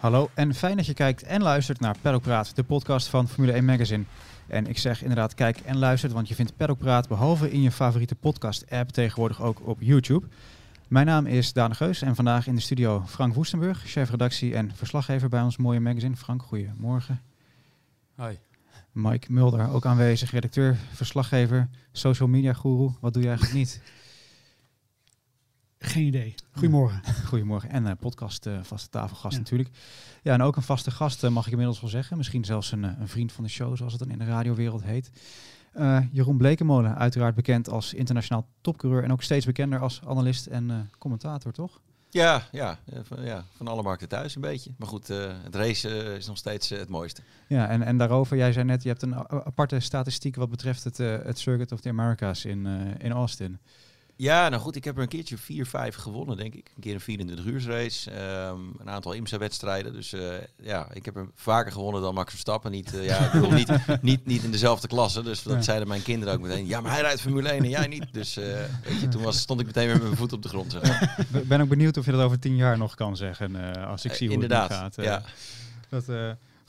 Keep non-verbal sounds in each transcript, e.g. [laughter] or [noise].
Hallo en fijn dat je kijkt en luistert naar Peddelpraat, de podcast van Formule 1 Magazine. En ik zeg inderdaad kijk en luistert, want je vindt Peddelpraat behalve in je favoriete podcast-app tegenwoordig ook op YouTube. Mijn naam is Daan Geus en vandaag in de studio Frank Woestenburg, chef redactie en verslaggever bij ons mooie magazine. Frank, goedemorgen. Hi. Mike Mulder, ook aanwezig, redacteur, verslaggever, social media guru. Wat doe je eigenlijk niet? Geen idee. Goedemorgen. [laughs] Goedemorgen. En uh, podcast uh, vaste tafelgast Ja. natuurlijk. Ja, en ook een vaste gast eh, mag ik inmiddels wel zeggen. Misschien zelfs een, eh, een vriend van de show, zoals het dan in de radiowereld heet. Eh, Jeroen Blekemolen, uiteraard bekend als internationaal topcoureur en ook steeds bekender als analist en eh, commentator, toch? Ja, ja, eh, van, ja, van alle markten thuis een beetje. Maar goed, eh, het race eh, is nog steeds eh, het mooiste. Ja, en, en daarover, jij zei net, je hebt een aparte statistiek wat betreft het, eh, het Circuit of the Americas in, eh, in Austin. Ja, nou goed, ik heb er een keertje 4, 5 gewonnen, denk ik. Een keer een 24 uur race, een aantal IMSA-wedstrijden. Dus eh, ja, ik heb er vaker gewonnen dan Max Verstappen. Niet, eh, ja, ik bedoel, niet, [laughs] niet, niet in dezelfde klasse. Dus dat Ja. zeiden mijn kinderen ook meteen. Ja, maar hij rijdt Formule 1 en jij niet. Dus eh, weet je, toen was, stond ik meteen weer met mijn voet op de grond. Zeg maar. [laughs] Ik ben ook benieuwd of je dat over tien jaar nog kan zeggen, als ik zie hoe het gaat. ja. Dat,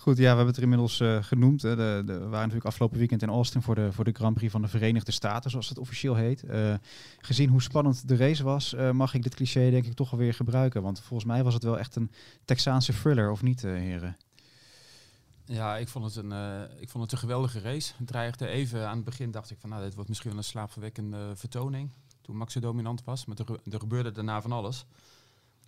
goed, ja, we hebben het er inmiddels eh, genoemd. Hè. De, de, we waren natuurlijk afgelopen weekend in Austin voor de, voor de Grand Prix van de Verenigde Staten, zoals het officieel heet. Eh, gezien hoe spannend de race was, eh, mag ik dit cliché denk ik toch alweer gebruiken. Want volgens mij was het wel echt een Texaanse thriller, of niet, heren? Ja, ik vond, het een, ik vond het een geweldige race. Het dreigde even aan het begin, dacht ik van nou, dit wordt misschien wel een slaapverwekkende vertoning. Toen Max zo dominant was, maar er, er gebeurde daarna van alles.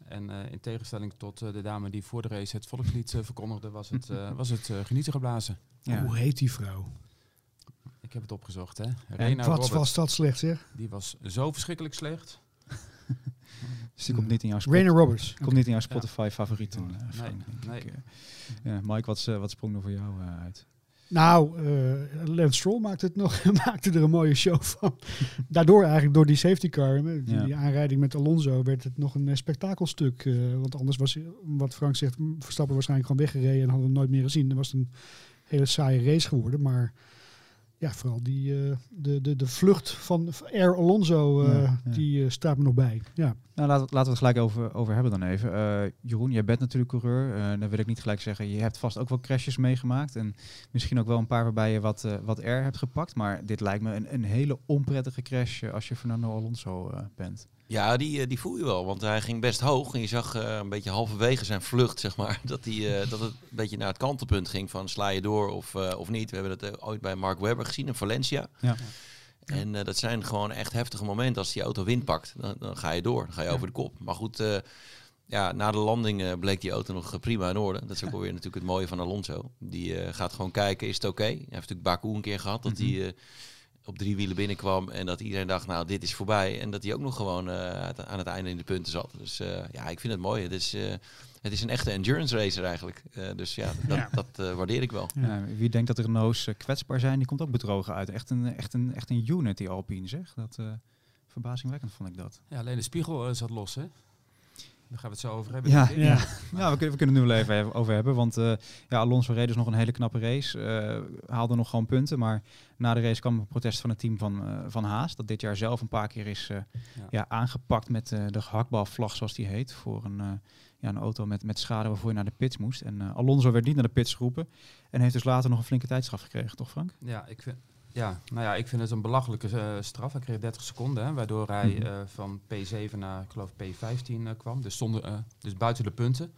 En eh, in tegenstelling tot eh, de dame die voor de race het volkslied eh, verkondigde, was het, eh, [laughs] was het eh, genieten geblazen. Ja. Hoe heet die vrouw? Ik heb het opgezocht, hè. Rena Wat Roberts, was dat slecht zeg? die was zo verschrikkelijk slecht. [laughs] Dus die komt niet in jouw, Rainer Roberts. komt niet in jouw Spotify favorieten. Nee, nee. ik, ja, Mike, wat, eh, wat sprong er voor jou eh, uit? Nou, eh Lance Stroll maakte, het nog, [laughs] maakte er een mooie show van. Daardoor eigenlijk door die safety car, die, Ja. aanrijding met Alonso, werd het nog een eh, spektakelstuk. eh, want anders was, wat Frank zegt, Verstappen waarschijnlijk gewoon weggereden en hadden we hem nooit meer gezien. Dan was het een hele saaie race geworden. Maar ja, vooral die, eh, de, de, de vlucht van Air Alonso, eh, Ja, ja. die eh, staat me nog bij. Ja. Nou, laten, laten we het gelijk over, over hebben dan even. Jeroen, jij bent natuurlijk coureur. Dan wil ik niet gelijk zeggen, je hebt vast ook wel crashes meegemaakt. En misschien ook wel een paar waarbij je wat, wat air hebt gepakt. Maar dit lijkt me een, een hele onprettige crash als je Fernando Alonso bent. Ja, die, eh, die voel je wel. Want hij ging best hoog. En je zag eh, een beetje halverwege zijn vlucht, zeg maar, [laughs] dat, die, eh, dat het een beetje naar het kantelpunt ging van sla je door of, eh, of niet. We hebben dat ooit bij Mark Webber gezien in Valencia. Ja. En eh, dat zijn gewoon echt heftige momenten. Als die auto wind pakt, dan, dan ga je door. Dan ga je over de kop. Maar goed, eh, ja, na de landing eh, bleek die auto nog prima in orde. Dat is ook alweer natuurlijk het mooie van Alonso. Die eh, gaat gewoon kijken, is het oké? Hij heeft natuurlijk Baku een keer gehad, dat hij eh, op drie wielen binnenkwam. En dat iedereen dacht, nou, dit is voorbij. En dat hij ook nog gewoon eh, aan het einde in de punten zat. Dus eh, ja, ik vind het mooi. Het is, eh, het is een echte endurance racer eigenlijk. Eh, dus ja, dat, Ja. dat waardeer ik wel. Ja, wie denkt dat Renaults kwetsbaar zijn, die komt ook bedrogen uit. Echt een, echt een, echt een unit, die Alpine, zeg. Dat, uh, verbazingwekkend vond ik dat. Ja, alleen de spiegel uh, zat los, hè? Daar gaan we het zo over hebben. Ja, ja. we, kunnen, we kunnen het nu wel even over hebben. Want uh, ja, Alonso reed dus nog een hele knappe race. Uh, haalde nog gewoon punten. Maar na de race kwam een protest van het team van, uh, van Haas. Dat dit jaar zelf een paar keer is ja. Ja, aangepakt met uh, de gehaktbalvlag, zoals die heet. Voor een, uh, ja, een auto met, met schade waarvoor je naar de pits moest. En uh, Alonso werd niet naar de pits geroepen. En heeft dus later nog een flinke tijdstraf gekregen, toch Frank? Ja, ik vind, ja, nou ja, ik vind het een belachelijke uh, straf. Hij kreeg 30 seconden, hè, waardoor hij mm -hmm. uh, van P7 naar, ik geloof, P15 uh, kwam. Dus, zonder, dus buiten de punten.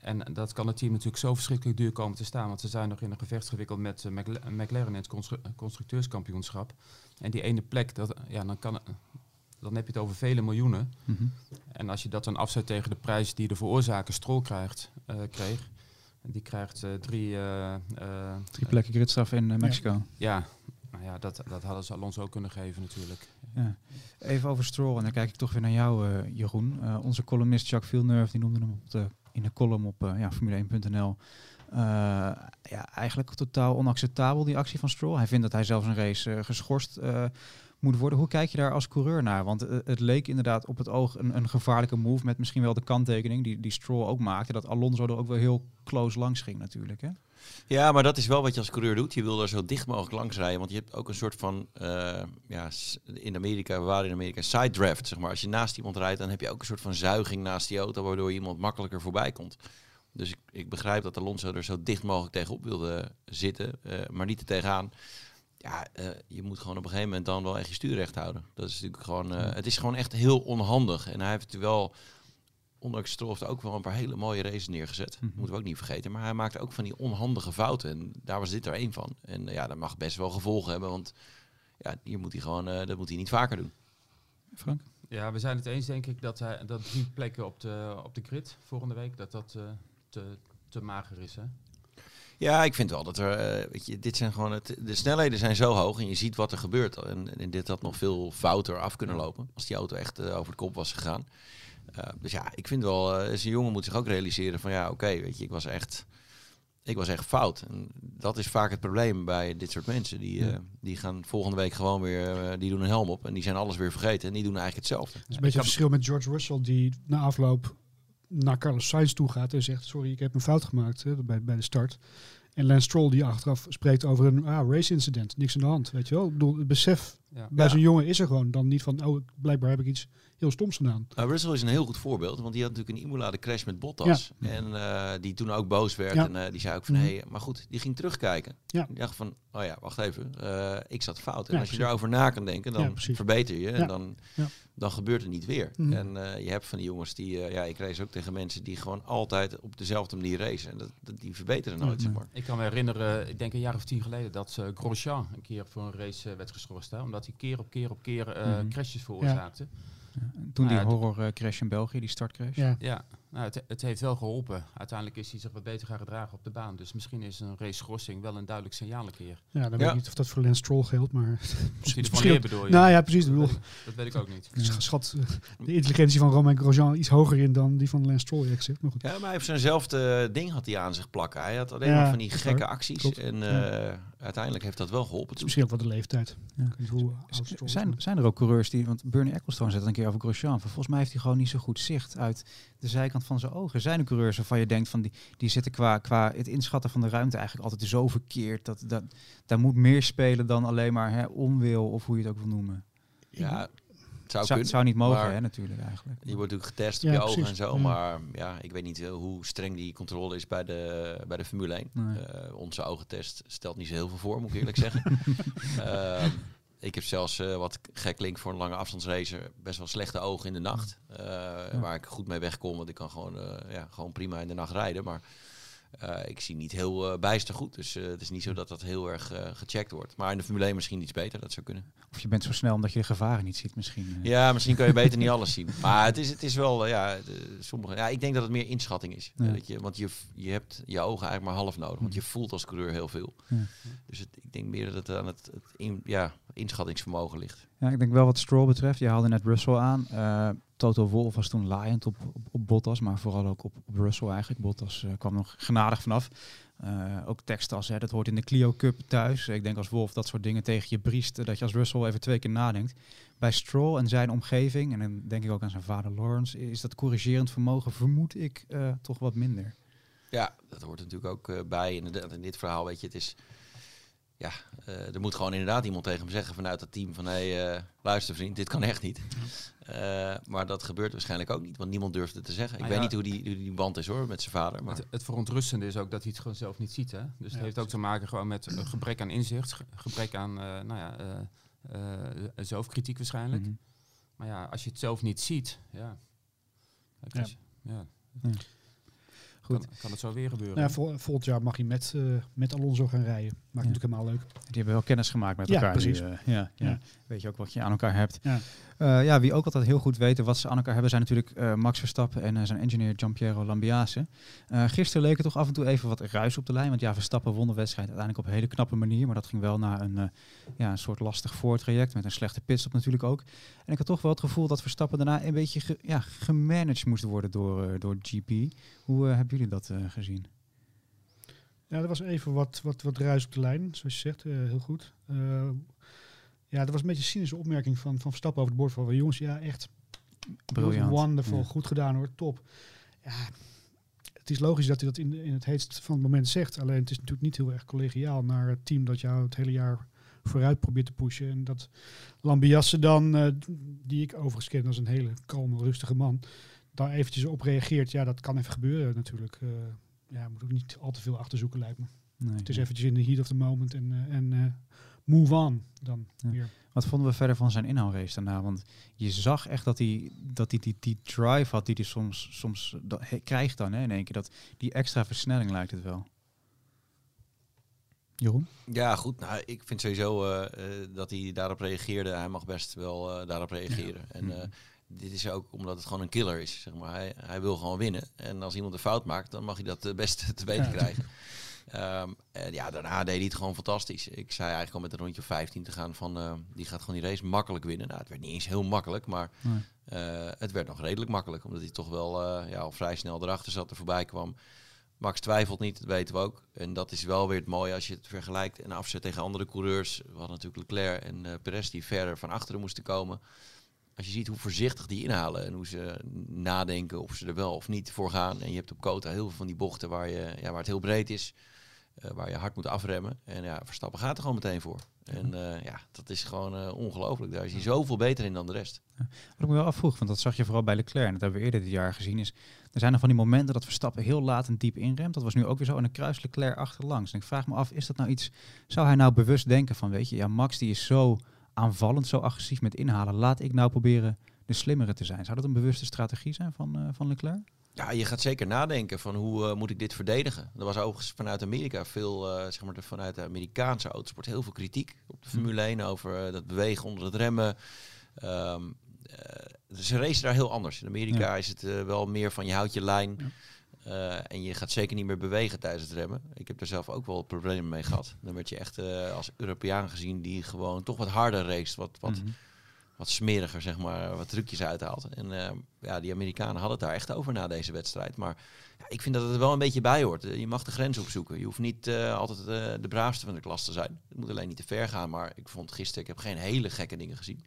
En dat kan het team natuurlijk zo verschrikkelijk duur komen te staan. Want ze zijn nog in een gevecht gewikkeld met McLaren in het constru constructeurskampioenschap. En die ene plek, dat, ja, dan, kan, dan heb je het over vele miljoenen. Mm -hmm. En als je dat dan afzet tegen de prijs die de veroorzaker Strol krijgt, kreeg... Die krijgt uh, drie... Uh, drie plekken gridstraf in Mexico. Ja, ja. Ja dat, dat hadden ze Alonso ook kunnen geven natuurlijk. Ja. Even over Stroll, en dan kijk ik toch weer naar jou, Jeroen. onze columnist Jacques Villeneuve, die noemde hem op de, in de column op ja, Formule1.nl. ja, eigenlijk totaal onacceptabel, die actie van Stroll. Hij vindt dat hij zelfs een race geschorst moet worden. Hoe kijk je daar als coureur naar? Want eh, het leek inderdaad op het oog een, een gevaarlijke move met misschien wel de kanttekening die, die Stroll ook maakte. Dat Alonso er ook wel heel close langs ging natuurlijk. Hè? Ja, maar dat is wel wat je als coureur doet. Je wil er zo dicht mogelijk langs rijden. Want je hebt ook een soort van, uh, ja, in Amerika, we waren in Amerika, side draft, zeg maar. Als je naast iemand rijdt, dan heb je ook een soort van zuiging naast die auto, waardoor iemand makkelijker voorbij komt. Dus ik, ik begrijp dat Alonso er zo dicht mogelijk tegenop wilde zitten, uh, maar niet er tegenaan. Ja, uh, je moet gewoon op een gegeven moment dan wel echt je stuur recht houden. Dat is natuurlijk gewoon, het is gewoon echt heel onhandig. En hij heeft het wel ondanks Stroll heeft ook wel een paar hele mooie races neergezet. Mm Moeten we ook niet vergeten. Maar hij maakte ook van die onhandige fouten. En daar was dit er één van. En ja, dat mag best wel gevolgen hebben. Want ja, hier moet hij gewoon, uh, dat moet hij niet vaker doen. Frank? Ja, we zijn het eens denk ik dat, hij, dat drie plekken op de, op de grid volgende week, dat dat uh, te, te mager is. Hè? Ja, ik vind wel dat er, uh, weet je, dit zijn gewoon het, de snelheden zijn zo hoog en je ziet wat er gebeurt. En, en dit had nog veel fouter af kunnen lopen als die auto echt over de kop was gegaan. Uh, dus ja, ik vind wel, uh, een jongen moet zich ook realiseren van ja, oké, okay, weet je, ik was echt, ik was echt fout. En dat is vaak het probleem bij dit soort mensen. Die, uh, die gaan volgende week gewoon weer, die doen een helm op en die zijn alles weer vergeten en die doen eigenlijk hetzelfde. Het is een beetje het verschil met George Russell die na afloop naar Carlos Sainz toe gaat en zegt, sorry, ik heb een fout gemaakt hè, bij, bij de start. En Lance Stroll die achteraf spreekt over een ah, race incident, niks aan de hand, weet je wel. Het besef ja. bij zo'n jongen is er gewoon dan niet van, oh, blijkbaar heb ik iets heel stoms gedaan. Nou, Russell is een heel goed voorbeeld, want die had natuurlijk een Imola de crash met Bottas. Ja. En uh, die toen ook boos werd. Ja. En uh, die zei ook van, hé, hey, maar goed, die ging terugkijken. Ja. Die dacht van, oh ja, wacht even, uh, ik zat fout. En als je daarover na kan denken, dan verbeter je. En dan, dan gebeurt het niet weer. Mm. En je hebt van die jongens die, ja, ik race ook tegen mensen die gewoon altijd op dezelfde manier racen. En dat, dat die verbeteren nooit, zeg maar. Ik kan me herinneren, ik denk een jaar of tien geleden, dat uh, Grosjean een keer voor een race werd geschorst. Hè, omdat hij keer op keer op keer mm. crashes veroorzaakte. Toen die horror uh, crash in België, die startcrash. Ja, ja. Nou, het, het, heeft wel geholpen. Uiteindelijk is hij zich wat beter gaan gedragen op de baan. Dus misschien is een race schorsing wel een duidelijk signaal een keer. Ja, dan weet ik niet of dat voor Lance Stroll geldt, maar... misschien bedoel je? Nou ja, precies. Bedoel, dat, dat weet ik ook niet. Ja. Schat de intelligentie van Romain Grosjean iets hoger in dan die van Lance Stroll, ik zeg. Maar goed. Ja, maar hij heeft zijnzelfde ding had hij aan zich plakken. Hij had alleen ja, maar van die gekke waar. acties. Klopt. En uh, uiteindelijk heeft dat wel geholpen. Het is misschien ook wel de leeftijd. Ja. Zijn, zijn er ook coureurs die... Want Bernie Ecclestone zet een keer over Grosjean. Volgens mij heeft hij gewoon niet zo goed zicht uit de zijkant van zijn ogen. Zijn er coureurs waarvan je denkt van die, die zitten qua, qua het inschatten van de ruimte eigenlijk altijd zo verkeerd. Dat, dat, daar moet meer spelen dan alleen maar hè, onwil of hoe je het ook wil noemen. Ja, het zou, zou, zou niet mogen, hè, natuurlijk eigenlijk. Je wordt natuurlijk getest op ja, je ogen precies. en zo, ja. maar ja, ik weet niet uh, hoe streng die controle is bij de, bij de Formule 1. Nee. Uh, onze ogentest stelt niet zo heel veel voor, moet ik eerlijk zeggen. uh, [laughs] ik heb zelfs uh, wat gek link voor een lange afstandsracer best wel slechte ogen in de nacht. Uh, ja. Waar ik goed mee wegkom, want ik kan gewoon, uh, ja, gewoon prima in de nacht rijden. Maar ik zie niet heel bijster goed. Dus het is niet zo dat dat heel erg gecheckt wordt. Maar in de Formule 1 misschien iets beter, dat zou kunnen. Of je bent zo snel omdat je de gevaren niet ziet misschien. Ja, misschien kan je [laughs] beter niet alles zien. Maar het is, het is wel, ja, de, sommige, ja, ik denk dat het meer inschatting is. Ja. Dat je, want je, je hebt je ogen eigenlijk maar half nodig. Want je voelt als coureur heel veel. Ja. Dus het, ik denk meer dat het aan het, het in, ja, inschattingsvermogen ligt. Ja, ik denk wel wat Stroll betreft. Je haalde net Russell aan. Toto Wolff was toen laaiend op, op, Bottas, maar vooral ook op, op Russell eigenlijk. Bottas uh, kwam nog genadig vanaf. Uh, ook teksten als, hè, dat hoort in de Clio Cup thuis. Ik denk als Wolf dat soort dingen tegen je briest, dat je als Russell even twee keer nadenkt. Bij Stroll en zijn omgeving, en dan denk ik ook aan zijn vader Lawrence, is dat corrigerend vermogen, vermoed ik, toch wat minder. Ja, dat hoort natuurlijk ook bij. In dit verhaal, weet je, het is ja, uh, er moet gewoon inderdaad iemand tegen hem zeggen vanuit het team van hé, hey, uh, luister vriend, dit kan echt niet. Uh, maar dat gebeurt waarschijnlijk ook niet, want niemand durft het te zeggen. Ik ah, weet ja. niet hoe die, hoe die band is hoor, met zijn vader. Maar. Het, het verontrustende is ook dat hij het gewoon zelf niet ziet. Hè? Dus het heeft ook te maken gewoon met een gebrek aan inzicht, gebrek aan nou ja, zelfkritiek waarschijnlijk. Mm -hmm. Maar ja, als je het zelf niet ziet, ja. ja. ja. Goed. Kan, kan het zo weer gebeuren? Nou, vol, volgend jaar mag hij met, uh, met Alonso gaan rijden. Maakt ja. natuurlijk helemaal leuk. Die hebben wel kennis gemaakt met elkaar. Ja, precies. Nu, uh, ja, ja. Weet je ook wat je aan elkaar hebt. Ja. Uh, ja, wie ook altijd heel goed weten wat ze aan elkaar hebben, zijn natuurlijk Max Verstappen en zijn engineer Giampiero Lambiase. gisteren leek het toch af en toe even wat ruis op de lijn. Want ja, Verstappen won de wedstrijd uiteindelijk op een hele knappe manier. Maar dat ging wel naar een, ja, een soort lastig voortraject met een slechte pitstop natuurlijk ook. En ik had toch wel het gevoel dat Verstappen daarna een beetje ge, ja, gemanaged moest worden door, door GP. Hoe hebben jullie dat gezien? Ja, er was even wat, wat, wat ruis op de lijn, zoals je zegt. Uh, heel goed. Uh, Ja, dat was een beetje een cynische opmerking van, van Verstappen over het bord. Van jongens, ja, echt Briljant. wonderful, Ja. goed gedaan hoor, top. Ja, het is logisch dat hij dat in, in het heetst van het moment zegt. Alleen het is natuurlijk niet heel erg collegiaal naar het team dat jou het hele jaar vooruit probeert te pushen. En dat Lambiasse dan, eh, die ik overigens ken als een hele kalme, rustige man, daar eventjes op reageert. Ja, dat kan even gebeuren natuurlijk. Eh, ja, moet ook niet al te veel achterzoeken lijkt me. Nee, Het is nee. eventjes in de heat of the moment en, eh, en eh, move on dan Ja. weer. Wat vonden we verder van zijn inhoudrace daarna? Want je zag echt dat hij dat hij die, die drive had die hij soms, soms dat, he- krijgt dan hè, in één keer. Dat, die extra versnelling lijkt het wel. Jeroen? Ja, goed. Nou, ik vind sowieso eh, eh, dat hij daarop reageerde. Hij mag best wel eh, daarop reageren. En eh, dit is ook omdat het gewoon een killer is. Zeg maar. hij, hij wil gewoon winnen. En als iemand een fout maakt, dan mag hij dat eh, best [laughs] te weten Ja. krijgen. Ehm, en ja, daarna deed hij het gewoon fantastisch. Ik zei eigenlijk al met een rondje of 15 te gaan van... eh, die gaat gewoon die race makkelijk winnen. Nou, het werd niet eens heel makkelijk, maar Nee. eh, het werd nog redelijk makkelijk. Omdat hij toch wel ja, al vrij snel erachter zat, er voorbij kwam. Max twijfelt niet, dat weten we ook. En dat is wel weer het mooie als je het vergelijkt en afzet tegen andere coureurs. We hadden natuurlijk Leclerc en Perez die verder van achteren moesten komen. Als je ziet hoe voorzichtig die inhalen en hoe ze nadenken of ze er wel of niet voor gaan. En je hebt op Kota heel veel van die bochten waar, je, ja, waar het heel breed is. eh, waar je hard moet afremmen. En ja, Verstappen gaat er gewoon meteen voor. En eh, ja, dat is gewoon eh, ongelooflijk. Daar is hij zoveel beter in dan de rest. Wat ik me wel afvroeg, want dat zag je vooral bij Leclerc. En dat hebben we eerder dit jaar gezien. Is, er zijn nog van die momenten dat Verstappen heel laat en diep inremt. Dat was nu ook weer zo. En dan kruist Leclerc achterlangs. En ik vraag me af, is dat nou iets... Zou hij nou bewust denken van, weet je... Ja, Max die is zo aanvallend, zo agressief met inhalen. Laat ik nou proberen de slimmere te zijn. Zou dat een bewuste strategie zijn van, eh, van Leclerc? Ja, je gaat zeker nadenken van hoe eh, moet ik dit verdedigen. Er was overigens vanuit Amerika veel, eh, zeg maar de, vanuit de Amerikaanse autosport heel veel kritiek op de Formule 1 over dat bewegen onder het remmen. Ehm, eh, ze racen daar heel anders. In Amerika is het wel meer van je houdt je lijn eh, en je gaat zeker niet meer bewegen tijdens het remmen. Ik heb er zelf ook wel problemen mee gehad. Dan werd je echt eh, als Europeaan gezien die gewoon toch wat harder race, wat, wat Mhm. wat smeriger, zeg maar, wat trucjes uithaalt. En eh, ja, die Amerikanen hadden het daar echt over na deze wedstrijd. Maar ja, ik vind dat het er wel een beetje bij hoort. Je mag de grens opzoeken. Je hoeft niet eh, altijd eh, de braafste van de klas te zijn. Het moet alleen niet te ver gaan. Maar ik vond gisteren, ik heb geen hele gekke dingen gezien.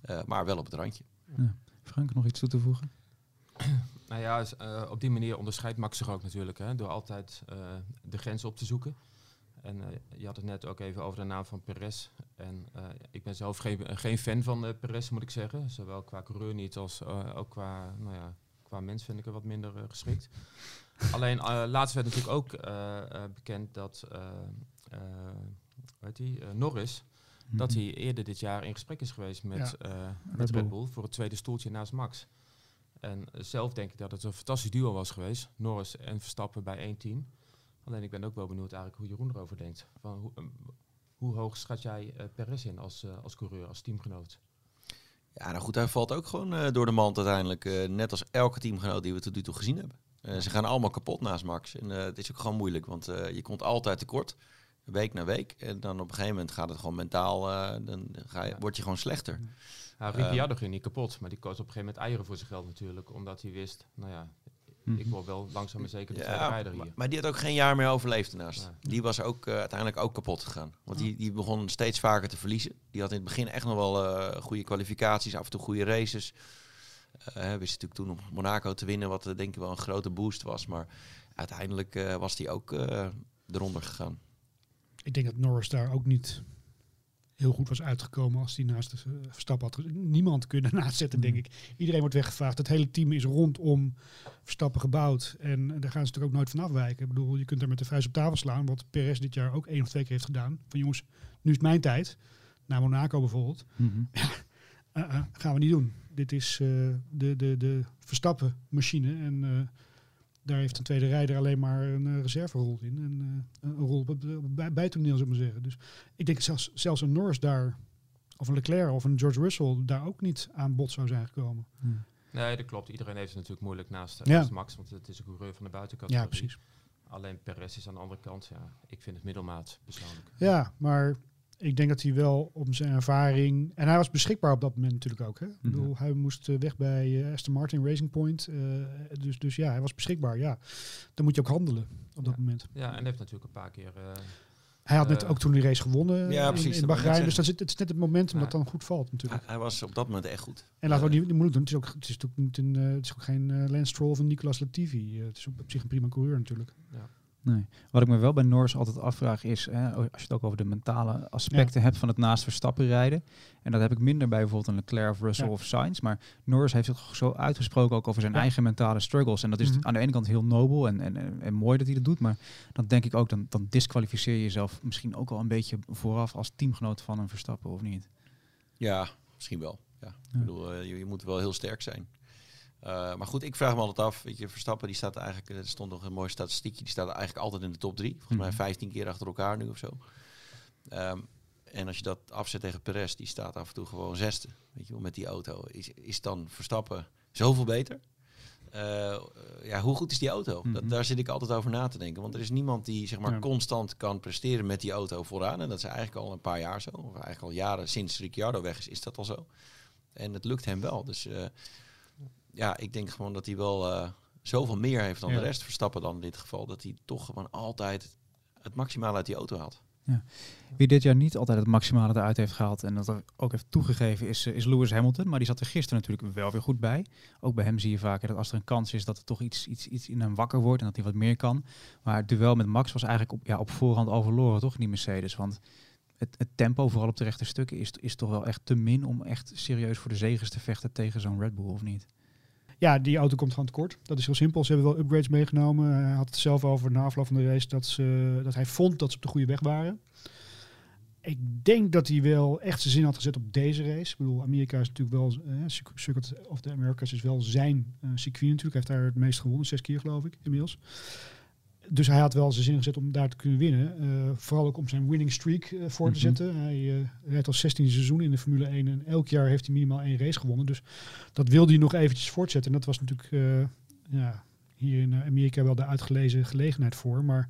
Eh, maar wel op het randje. Frank, nog iets toe te voegen? [clears throat] Nou ja, eh, op die manier onderscheidt Max zich ook natuurlijk. Hè, door altijd eh, de grens op te zoeken. En eh, je had het net ook even over de naam van Perez. En ik ben zelf geen, geen fan van Perez, moet ik zeggen. Zowel qua coureur niet als ook qua, nou ja, qua mens vind ik er wat minder geschikt. [laughs] Alleen laatst werd natuurlijk ook bekend dat hoe die, Norris, dat Mhm. hij eerder dit jaar in gesprek is geweest met, Ja. met Red. Bull voor het tweede stoeltje naast Max. En zelf denk ik dat het een fantastisch duo was geweest. Norris en Verstappen bij één team. Alleen ik ben ook wel benieuwd eigenlijk hoe Jeroen erover denkt. Van hoe, eh, hoe hoog schat jij eh Perez in als, eh, als coureur, als teamgenoot? Ja, nou goed, hij valt ook gewoon eh, door de mand uiteindelijk. net als elke teamgenoot die we tot nu toe gezien hebben. Ze gaan allemaal kapot naast Max. En het is ook gewoon moeilijk, want je komt altijd tekort. Week na week. En dan op een gegeven moment gaat het gewoon mentaal, eh, dan ga je, Ja. word je gewoon slechter. Ja, Ricciardo ging niet kapot, maar die koos op een gegeven moment eieren voor zijn geld natuurlijk. Omdat hij wist, nou ja, Mhm. ik word wel langzaam maar zeker de Ja, rijder hier. maar die had ook geen jaar meer overleefd daarnaast. Die was ook eh, uiteindelijk ook kapot gegaan. Want die, die begon steeds vaker te verliezen. Die had in het begin echt nog wel eh, goede kwalificaties, af en toe goede races. Eh wist natuurlijk toen op Monaco te winnen, wat eh, denk ik wel een grote boost was. Maar uiteindelijk eh, was die ook eh, eronder gegaan. Ik denk dat Norris daar ook niet heel goed was uitgekomen als hij naast de eh, Verstappen had. Niemand kunnen naast [laughs] zetten, denk Mhm. ik. Iedereen wordt weggevraagd. Het hele team is rondom Verstappen gebouwd. En daar gaan ze natuurlijk ook nooit van afwijken. Ik bedoel, je kunt daar met de vuist op tafel slaan. Wat Perez dit jaar ook één of twee keer heeft gedaan. Van jongens, nu is mijn tijd. Naar Monaco bijvoorbeeld. Mhm. Uh, uh, gaan we niet doen. Dit is eh, de, de, de Verstappen machine. En eh, daar heeft een tweede rijder alleen maar een eh, reserverol in. En eh, een rol op het, op het bij- bijtoneel, zou ik maar zeggen. Dus ik denk zelfs, zelfs een Norris daar, of een Leclerc of een George Russell, daar ook niet aan bod zou zijn gekomen. Nee, dat klopt. Iedereen heeft het natuurlijk moeilijk naast, eh, Ja. naast Max, want het is een coureur van de buitencategorie. Ja, precies. Alleen Perez is aan de andere kant, ja, ik vind het middelmaat persoonlijk. Ja, maar ik denk dat hij wel om zijn ervaring... En hij was beschikbaar op dat moment natuurlijk ook. Hè? Ik bedoel, hij moest eh, weg bij eh, Aston Martin Racing Point. eh, dus, dus ja, hij was beschikbaar. Ja, dan moet je ook handelen op dat Ja. moment. Ja, en hij heeft natuurlijk een paar keer eh, Hij had net ook toen die race gewonnen Ja, in- precies, in, ik Bahrein. Dus dat is, het is net het momentum Ja. dat dan goed valt natuurlijk. Hij, hij was op dat moment echt goed. En laten we niet, niet moeilijk doen. Het is ook, het is ook, niet een, eh, het is ook geen eh, Lance Stroll of een Nicolas Latifi. Het is op, op zich een prima coureur natuurlijk. Nee. Wat ik me wel bij Norris altijd afvraag is, hè, als je het ook over de mentale aspecten hebt van het naast Verstappen rijden. En dat heb ik minder bij bijvoorbeeld een Leclerc of Russell Ja. of Sainz. Maar Norris heeft zich zo uitgesproken ook over zijn Ja. eigen mentale struggles. En dat is Mhm. aan de ene kant heel nobel en, en, en, en mooi dat hij dat doet. Maar dan denk ik ook, dan, dan disqualificeer je jezelf misschien ook wel een beetje vooraf als teamgenoot van een Verstappen of niet. Ja, misschien wel. Ja. Ja. Ik bedoel, eh, je, je moet wel heel sterk zijn. Eh, maar goed, ik vraag me altijd af. Weet je, Verstappen die staat eigenlijk, er stond nog een mooi statistiekje, die staat eigenlijk altijd in de top drie. Volgens mij Mhm. 15 keer achter elkaar nu of zo. Ehm, en als je dat afzet tegen Perez, die staat af en toe gewoon zesde. Weet je wel, met die auto. Is, is dan Verstappen zoveel beter? Eh, ja, hoe goed is die auto? Mhm. dat, daar zit ik altijd over na te denken. Want er is niemand die zeg maar, Ja. constant kan presteren met die auto vooraan. En dat is eigenlijk al een paar jaar zo. Of eigenlijk al jaren sinds Ricciardo weg is, is dat al zo. En het lukt hem wel. Dus eh, ja, ik denk gewoon dat hij wel eh, zoveel meer heeft dan Ja. de rest. Verstappen dan in dit geval. Dat hij toch gewoon altijd het maximale uit die auto haalt. Wie dit jaar niet altijd het maximale eruit heeft gehaald en dat er ook heeft toegegeven is, eh, is Lewis Hamilton. Maar die zat er gisteren natuurlijk wel weer goed bij. Ook bij hem zie je vaker dat als er een kans is dat er toch iets, iets, iets in hem wakker wordt en dat hij wat meer kan. Maar het duel met Max was eigenlijk op, ja, op voorhand al verloren, toch? Die Mercedes. Want het, het tempo, vooral op de rechte stukken, is, is toch wel echt te min om echt serieus voor de zegens te vechten tegen zo'n Red Bull, of niet? Ja, die auto komt gewoon tekort. Dat is heel simpel. Ze hebben wel upgrades meegenomen. Hij had het zelf over na afloop van de race dat, ze, dat hij vond dat ze op de goede weg waren. Ik denk dat hij wel echt zijn zin had gezet op deze race. Ik bedoel, Amerika is natuurlijk wel, eh, Circuit- of the Americas is wel zijn eh, circuit natuurlijk. Hij heeft daar het meest gewonnen, zes keer geloof ik inmiddels. Dus hij had wel zijn zin gezet om daar te kunnen winnen. Eh, vooral ook om zijn winning streak eh, voor te Mhm. zetten. Hij eh, rijdt al 16 seizoen in de Formule 1 en elk jaar heeft hij minimaal één race gewonnen. Dus dat wilde hij nog eventjes voortzetten. En dat was natuurlijk ja, hier in Amerika wel de uitgelezen gelegenheid voor. Maar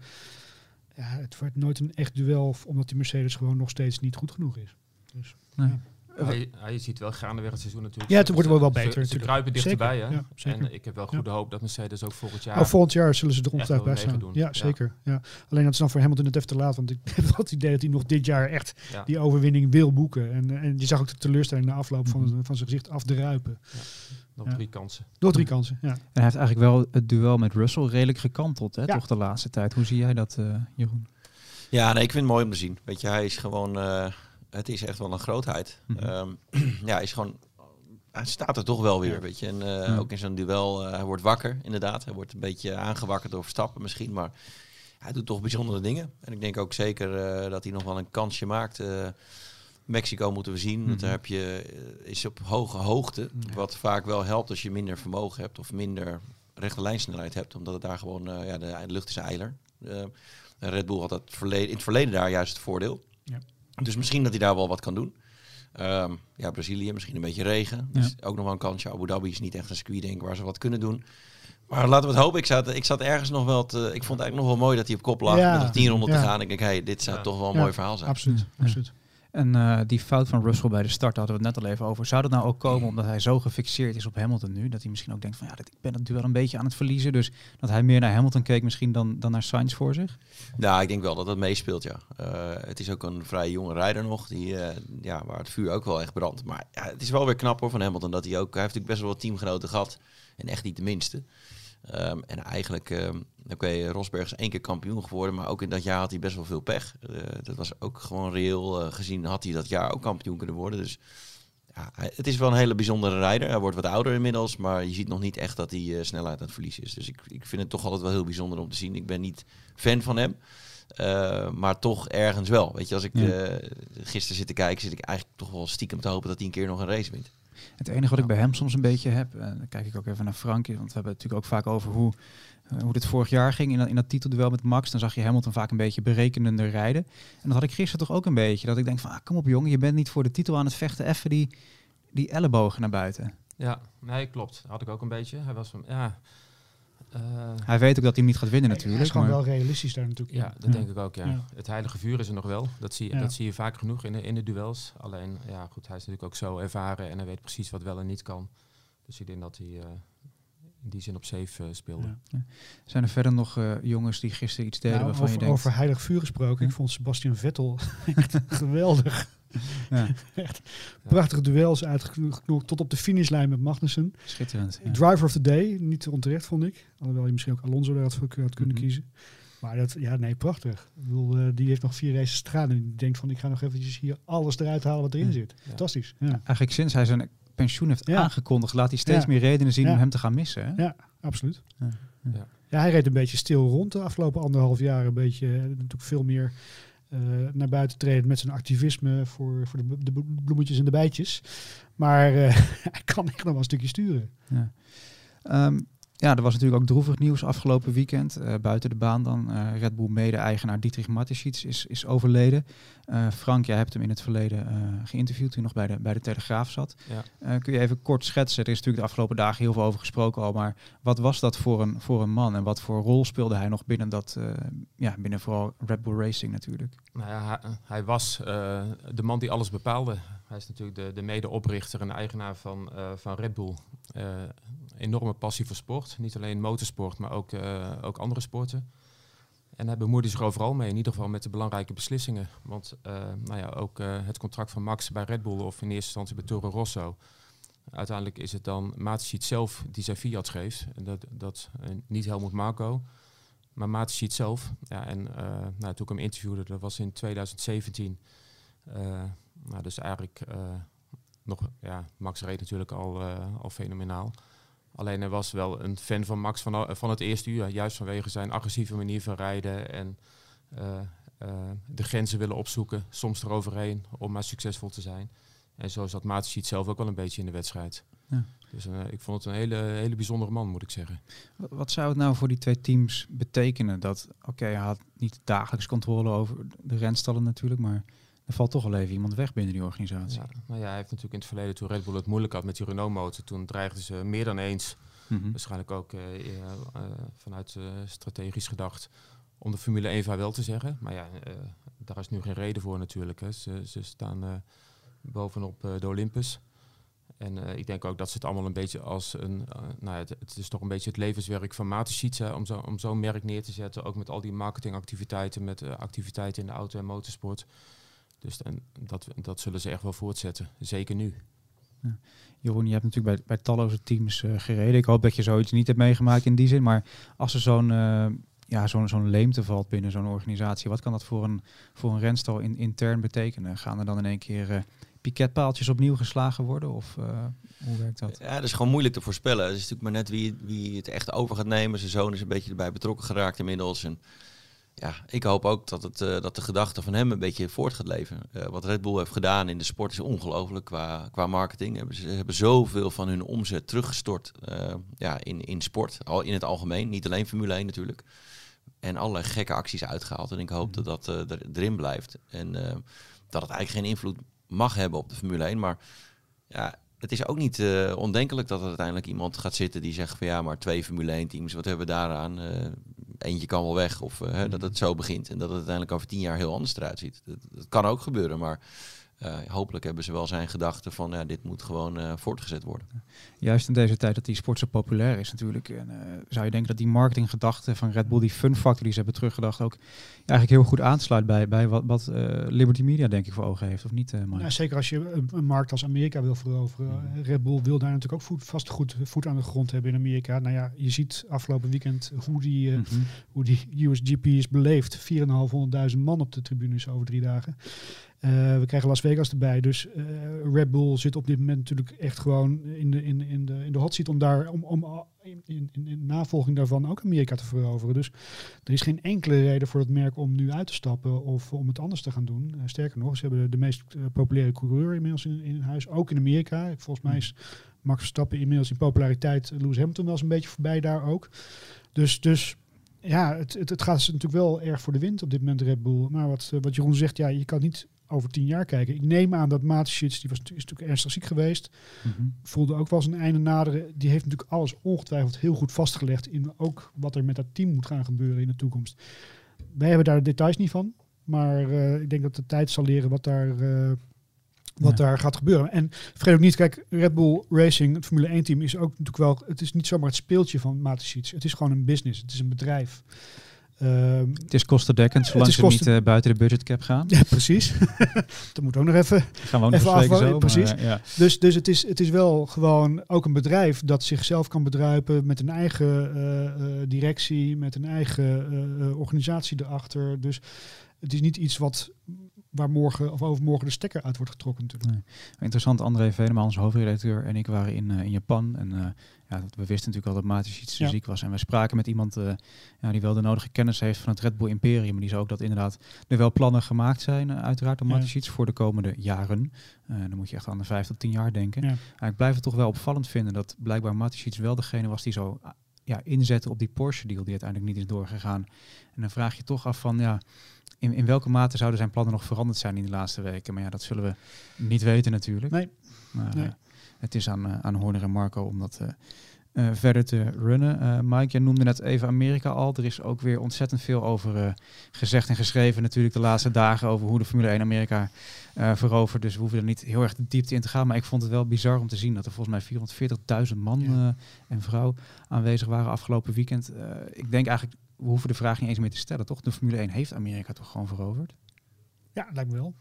ja, het werd nooit een echt duel, omdat die Mercedes gewoon nog steeds niet goed genoeg is. Dus, Nee. ja. Hij, hij ziet wel gaandeweg het seizoen natuurlijk. Ja, het wordt wel wel beter Ze, ze kruipen dichterbij, hè? ja. En ik heb wel goede hoop dat Mercedes ook volgend jaar... Oh, volgend jaar zullen ze er ongetwijfeld bij staan. Ja, zeker. Ja. Alleen dat is dan voor Hamilton het even te laat. Want ik [laughs] heb wel het idee dat hij nog dit jaar echt ja, die overwinning wil boeken. En, eh, en je zag ook de teleurstelling na afloop van, Mhm. van zijn gezicht afdruipen. nog ja. drie kansen. Door drie kansen, ja. En hij heeft eigenlijk wel het duel met Russell redelijk gekanteld, hè, Ja. toch de laatste tijd. Hoe zie jij dat, eh, Jeroen? Ja, nee, ik vind het mooi om te zien. Weet je, hij is gewoon... eh, het is echt wel een grootheid. Mhm. Ehm, [clears throat] ja, is gewoon... Hij staat er toch wel weer, Ja. weet je. En eh, Ja. ook in zo'n duel, eh, hij wordt wakker, inderdaad. Hij wordt een beetje aangewakkerd door Verstappen misschien, maar hij doet toch bijzondere dingen. En ik denk ook zeker eh, dat hij nog wel een kansje maakt. Mexico moeten we zien, want daar Mhm. heb je, is op hoge hoogte. Ja. Wat vaak wel helpt als je minder vermogen hebt of minder rechte lijnsnelheid hebt. Omdat het daar gewoon, ja, de, de lucht is eiler. Red Bull had dat verleden, in het verleden daar juist het voordeel. Ja. Dus misschien dat hij daar wel wat kan doen. Ehm, ja, Brazilië, misschien een beetje regen. Dus ook nog wel een kansje. Abu Dhabi is niet echt een circuit, denk ik, waar ze wat kunnen doen. Maar laten we het hopen. Ik zat, ik zat ergens nog wel te... Ik vond het eigenlijk nog wel mooi dat hij op kop lag. Ja. Met nog tien ronden Ja. te gaan. Ik denk, hey, dit zou Ja. toch wel een Ja. mooi verhaal zijn. Absoluut. Ja. absoluut. En eh, die fout van Russell bij de start hadden we het net al even over. Zou dat nou ook komen omdat hij zo gefixeerd is op Hamilton nu? Dat hij misschien ook denkt van ja, dat, ik ben het duel een beetje aan het verliezen. Dus dat hij meer naar Hamilton keek misschien dan, dan naar Sainz voor zich? Nou, ik denk wel dat dat meespeelt, ja. Eh, het is ook een vrij jonge rijder nog, die, eh, ja, waar het vuur ook wel echt brandt. Maar ja, het is wel weer knap hoor van Hamilton, dat hij ook... Heeft natuurlijk best wel wat teamgenoten gehad, en echt niet de minste. Ehm, en eigenlijk, ehm oké, Rosberg is één keer kampioen geworden, maar ook in dat jaar had hij best wel veel pech. Eh, dat was ook gewoon reëel eh, gezien, had hij dat jaar ook kampioen kunnen worden. Dus ja, het is wel een hele bijzondere rijder. Hij wordt wat ouder inmiddels, maar je ziet nog niet echt dat hij eh, snelheid aan het verliezen is. Dus ik, ik vind het toch altijd wel heel bijzonder om te zien. Ik ben niet fan van hem. maar toch ergens wel. Weet je, als ik Ja. gisteren zit te kijken, zit ik eigenlijk toch wel stiekem te hopen dat hij een keer nog een race wint. Het enige wat ik bij hem soms een beetje heb, en dan kijk ik ook even naar Frank, want we hebben het natuurlijk ook vaak over hoe, eh, hoe dit vorig jaar ging in dat, in dat titelduel met Max. Dan zag je Hamilton vaak een beetje berekenender rijden. En dat had ik gisteren toch ook een beetje. Dat ik denk van, ah, kom op jongen, je bent niet voor de titel aan het vechten. Even die, die ellebogen naar buiten. Ja, nee, klopt. Had ik ook een beetje. Hij was van, ja... eh, Hij weet ook dat hij hem niet gaat winnen Hij natuurlijk. is gewoon maar- wel realistisch daar natuurlijk. in. ja, dat Ja. denk ik ook, ja. Ja. Het heilige vuur is er nog wel. Dat zie, Ja. dat zie je vaak genoeg in de, in de duels. Alleen, ja, goed, hij is natuurlijk ook zo ervaren en hij weet precies wat wel en niet kan. Dus ik denk dat hij, eh, in die zin op safe speelde. Ja. Zijn er verder nog jongens die gisteren iets deden Nou, waarvan over, je denkt... over heilig vuur gesproken. Ja? Ik vond Sebastian Vettel [laughs] echt geweldig. Ja, [laughs] Echt prachtige duels uitgeknokt tot op de finishlijn met Magnussen. schitterend. ja. Driver of the day, niet onterecht vond ik. Alhoewel je misschien ook Alonso daar had, voor, had kunnen Mhm. kiezen. Maar dat, ja, nee, prachtig. Ik bedoel, eh, die heeft nog vier races stralen en die denkt van ik ga nog eventjes hier alles eruit halen wat erin Ja. zit. Fantastisch. Ja, Eigenlijk sinds hij zijn pensioen heeft Ja. aangekondigd, laat hij steeds Ja. meer redenen zien Ja. om hem te gaan missen. Hè? ja absoluut. Ja. Ja. Ja, hij reed een beetje stil rond de afgelopen anderhalf jaar. Een beetje eh, natuurlijk veel meer eh, naar buiten treden met zijn activisme voor, voor de, de bloemetjes en de bijtjes. Maar eh, [laughs] hij kan echt nog wel een stukje sturen. Ja. Ehm, ja, er was natuurlijk ook droevig nieuws afgelopen weekend. eh, buiten de baan dan. eh, Red Bull mede-eigenaar Dietrich Mateschitz is, is overleden. Eh, Frank, jij hebt hem in het verleden geïnterviewd toen hij nog bij de, bij de Telegraaf zat. Ja. Kun je even kort schetsen? Er is natuurlijk de afgelopen dagen heel veel over gesproken al. Maar wat was dat voor een, voor een man? En wat voor rol speelde hij nog binnen dat, ja, binnen vooral Red Bull Racing natuurlijk? Nou ja, hij, hij was de man die alles bepaalde. Hij is natuurlijk de, de medeoprichter en eigenaar van, eh, van Red Bull. Eh, enorme passie voor sport. Niet alleen motorsport, maar ook, eh, ook andere sporten. En hij bemoeide zich overal mee, in ieder geval met de belangrijke beslissingen. Want nou ja, ook het contract van Max bij Red Bull of in eerste instantie bij Toro Rosso. Uiteindelijk is het dan Mateschitz zelf die zijn fiat geeft. En dat, dat niet Helmut Marco, maar Mateschitz zelf. Ja, en nou, toen ik hem interviewde, dat was in 2017. Eh, nou, dus eigenlijk eh, nog, ja, Max reed natuurlijk al, eh, al fenomenaal. Alleen hij was wel een fan van Max van, van het eerste uur. Juist vanwege zijn agressieve manier van rijden en eh, eh, de grenzen willen opzoeken. Soms eroverheen om maar succesvol te zijn. En zo zat Mateschitz zelf ook wel een beetje in de wedstrijd. Ja. Dus eh, ik vond het een hele, hele bijzondere man, moet ik zeggen. Wat- Wat zou het nou voor die twee teams betekenen? Dat, oké, hij had niet dagelijks controle over de renstallen natuurlijk, maar er valt toch wel even iemand weg binnen die organisatie. Ja, nou ja, hij heeft natuurlijk in het verleden, toen Red Bull het moeilijk had met die Renault-motor, toen dreigden ze meer dan eens, Mhm. waarschijnlijk ook eh, eh, eh, vanuit strategisch gedacht, om de Formule 1 vaarwel te zeggen. Maar ja, daar is nu geen reden voor natuurlijk. Hè. Ze, ze staan bovenop de Olympus. En ik denk ook dat ze het allemaal een beetje als een, nou ja, het, het is toch een beetje het levenswerk van hè, om zo- om zo'n merk neer te zetten, ook met al die marketingactiviteiten, met activiteiten in de auto- en motorsport. Dus en dat, dat zullen ze echt wel voortzetten, zeker nu. Jeroen, je hebt natuurlijk bij, bij talloze teams eh, gereden. Ik hoop dat je zoiets niet hebt meegemaakt in die zin. Maar als er zo'n eh, ja, zo'n zo'n leemte valt binnen zo'n organisatie, wat kan dat voor een, voor een renstal in, intern betekenen? Gaan er dan in één keer eh, piketpaaltjes opnieuw geslagen worden? Of eh, hoe werkt dat? Ja, dat is gewoon moeilijk te voorspellen. Het is natuurlijk maar net wie, wie het echt over gaat nemen. Zijn zoon is een beetje erbij betrokken geraakt inmiddels. En ja, ik hoop ook dat, het, eh, dat de gedachte van hem een beetje voort gaat leven. Eh, wat Red Bull heeft gedaan in de sport is ongelooflijk qua, qua marketing. Hebben ze hebben zoveel van hun omzet teruggestort eh, ja, in, in sport, al in het algemeen. Niet alleen Formule 1 natuurlijk. En allerlei gekke acties uitgehaald. En ik hoop dat dat er, erin blijft. En dat het eigenlijk geen invloed mag hebben op de Formule 1. Maar ja, het is ook niet eh, ondenkelijk dat er uiteindelijk iemand gaat zitten die zegt van ja, maar twee Formule 1 teams, wat hebben we daaraan? Eentje kan wel weg. Of eh, hè, dat het zo begint en dat het uiteindelijk over tien jaar heel anders eruit ziet. Dat, dat kan ook gebeuren, maar eh, hopelijk hebben ze wel zijn gedachte van ja, dit moet gewoon eh, voortgezet worden. Juist in deze tijd dat die sport zo populair is natuurlijk. En, eh, zou je denken dat die marketinggedachte van Red Bull, die fun factor die ze hebben teruggedacht, ook eigenlijk heel goed aansluit bij, bij wat, wat eh, Liberty Media denk ik voor ogen heeft, of niet, eh Mike? Ja, zeker als je een, een markt als Amerika wil veroveren. Red Bull wil daar natuurlijk ook voet, vast goed voet aan de grond hebben in Amerika. Nou ja, je ziet afgelopen weekend hoe die, eh, Mhm. hoe die USGP is beleefd. 4.500 man op de tribunes over drie dagen. Eh, we krijgen Las Vegas erbij. Dus eh, Red Bull zit op dit moment natuurlijk echt gewoon in de, in, in de, in de hot seat om daar om, om in, in, in navolging daarvan ook Amerika te veroveren. Dus er is geen enkele reden voor het merk om nu uit te stappen of om het anders te gaan doen. Eh, sterker nog, ze hebben de, de meest eh, populaire coureur inmiddels in, in huis, ook in Amerika. Volgens mij is Max Verstappen inmiddels in populariteit Lewis Hamilton wel eens een beetje voorbij daar ook. Dus, dus ja, het, het, het gaat natuurlijk wel erg voor de wind op dit moment Red Bull. Maar wat, eh, wat Jeroen zegt, ja, je kan niet over tien jaar kijken. Ik neem aan dat Mateschitz, die was, is natuurlijk ernstig ziek geweest, Mhm. voelde ook wel zijn einde naderen. Die heeft natuurlijk alles ongetwijfeld heel goed vastgelegd in ook wat er met dat team moet gaan gebeuren in de toekomst. Wij hebben daar de details niet van, maar eh, ik denk dat de tijd zal leren wat daar, eh, wat Ja. daar gaat gebeuren. En vergeet ook niet, kijk, Red Bull Racing, het Formule 1 team, is ook natuurlijk wel, het is niet zomaar het speeltje van Mateschitz. Het is gewoon een business, het is een bedrijf. Ehm, Het is kostendekkend, zolang ze kosten- niet eh, buiten de budgetcap gaan. ja, precies. [laughs] dat moet ook nog even. Gaan we ook Even zo. precies. ja. Dus, dus het, is, het is wel gewoon ook een bedrijf dat zichzelf kan bedruipen met een eigen eh, eh, directie, met een eigen organisatie erachter. Dus het is niet iets wat waar morgen of overmorgen de stekker uit wordt getrokken natuurlijk. Interessant, André Venema, onze hoofdredacteur, en ik waren in, eh, in Japan. En eh, ja, we wisten natuurlijk al dat Matic iets Ja. ziek was. En we spraken met iemand eh, ja, die wel de nodige kennis heeft van het Red Bull Imperium. Maar die zei ook dat inderdaad er wel plannen gemaakt zijn, uiteraard, door Ja. Matic voor de komende jaren. Dan moet je echt aan de vijf tot tien jaar denken. Ja. Maar ik blijf het toch wel opvallend vinden dat blijkbaar Matic wel degene was die zo ja, inzette op die Porsche-deal die uiteindelijk niet is doorgegaan. En dan vraag je toch af van, ja, in, in welke mate zouden zijn plannen nog veranderd zijn in de laatste weken? Maar ja, dat zullen we niet weten natuurlijk. Nee. Maar, Nee. eh, het is aan, eh, aan Horner en Marco om dat eh, verder te runnen. Mike, jij noemde net even Amerika al. Er is ook weer ontzettend veel over gezegd en geschreven natuurlijk de laatste dagen over hoe de Formule 1 Amerika eh verovert. Dus we hoeven er niet heel erg de diepte in te gaan. Maar ik vond het wel bizar om te zien dat er volgens mij 440.000 man Ja. en vrouw aanwezig waren afgelopen weekend. Ik denk eigenlijk, we hoeven de vraag niet eens meer te stellen, toch? De Formule 1 heeft Amerika toch gewoon veroverd? Ja, lijkt me wel.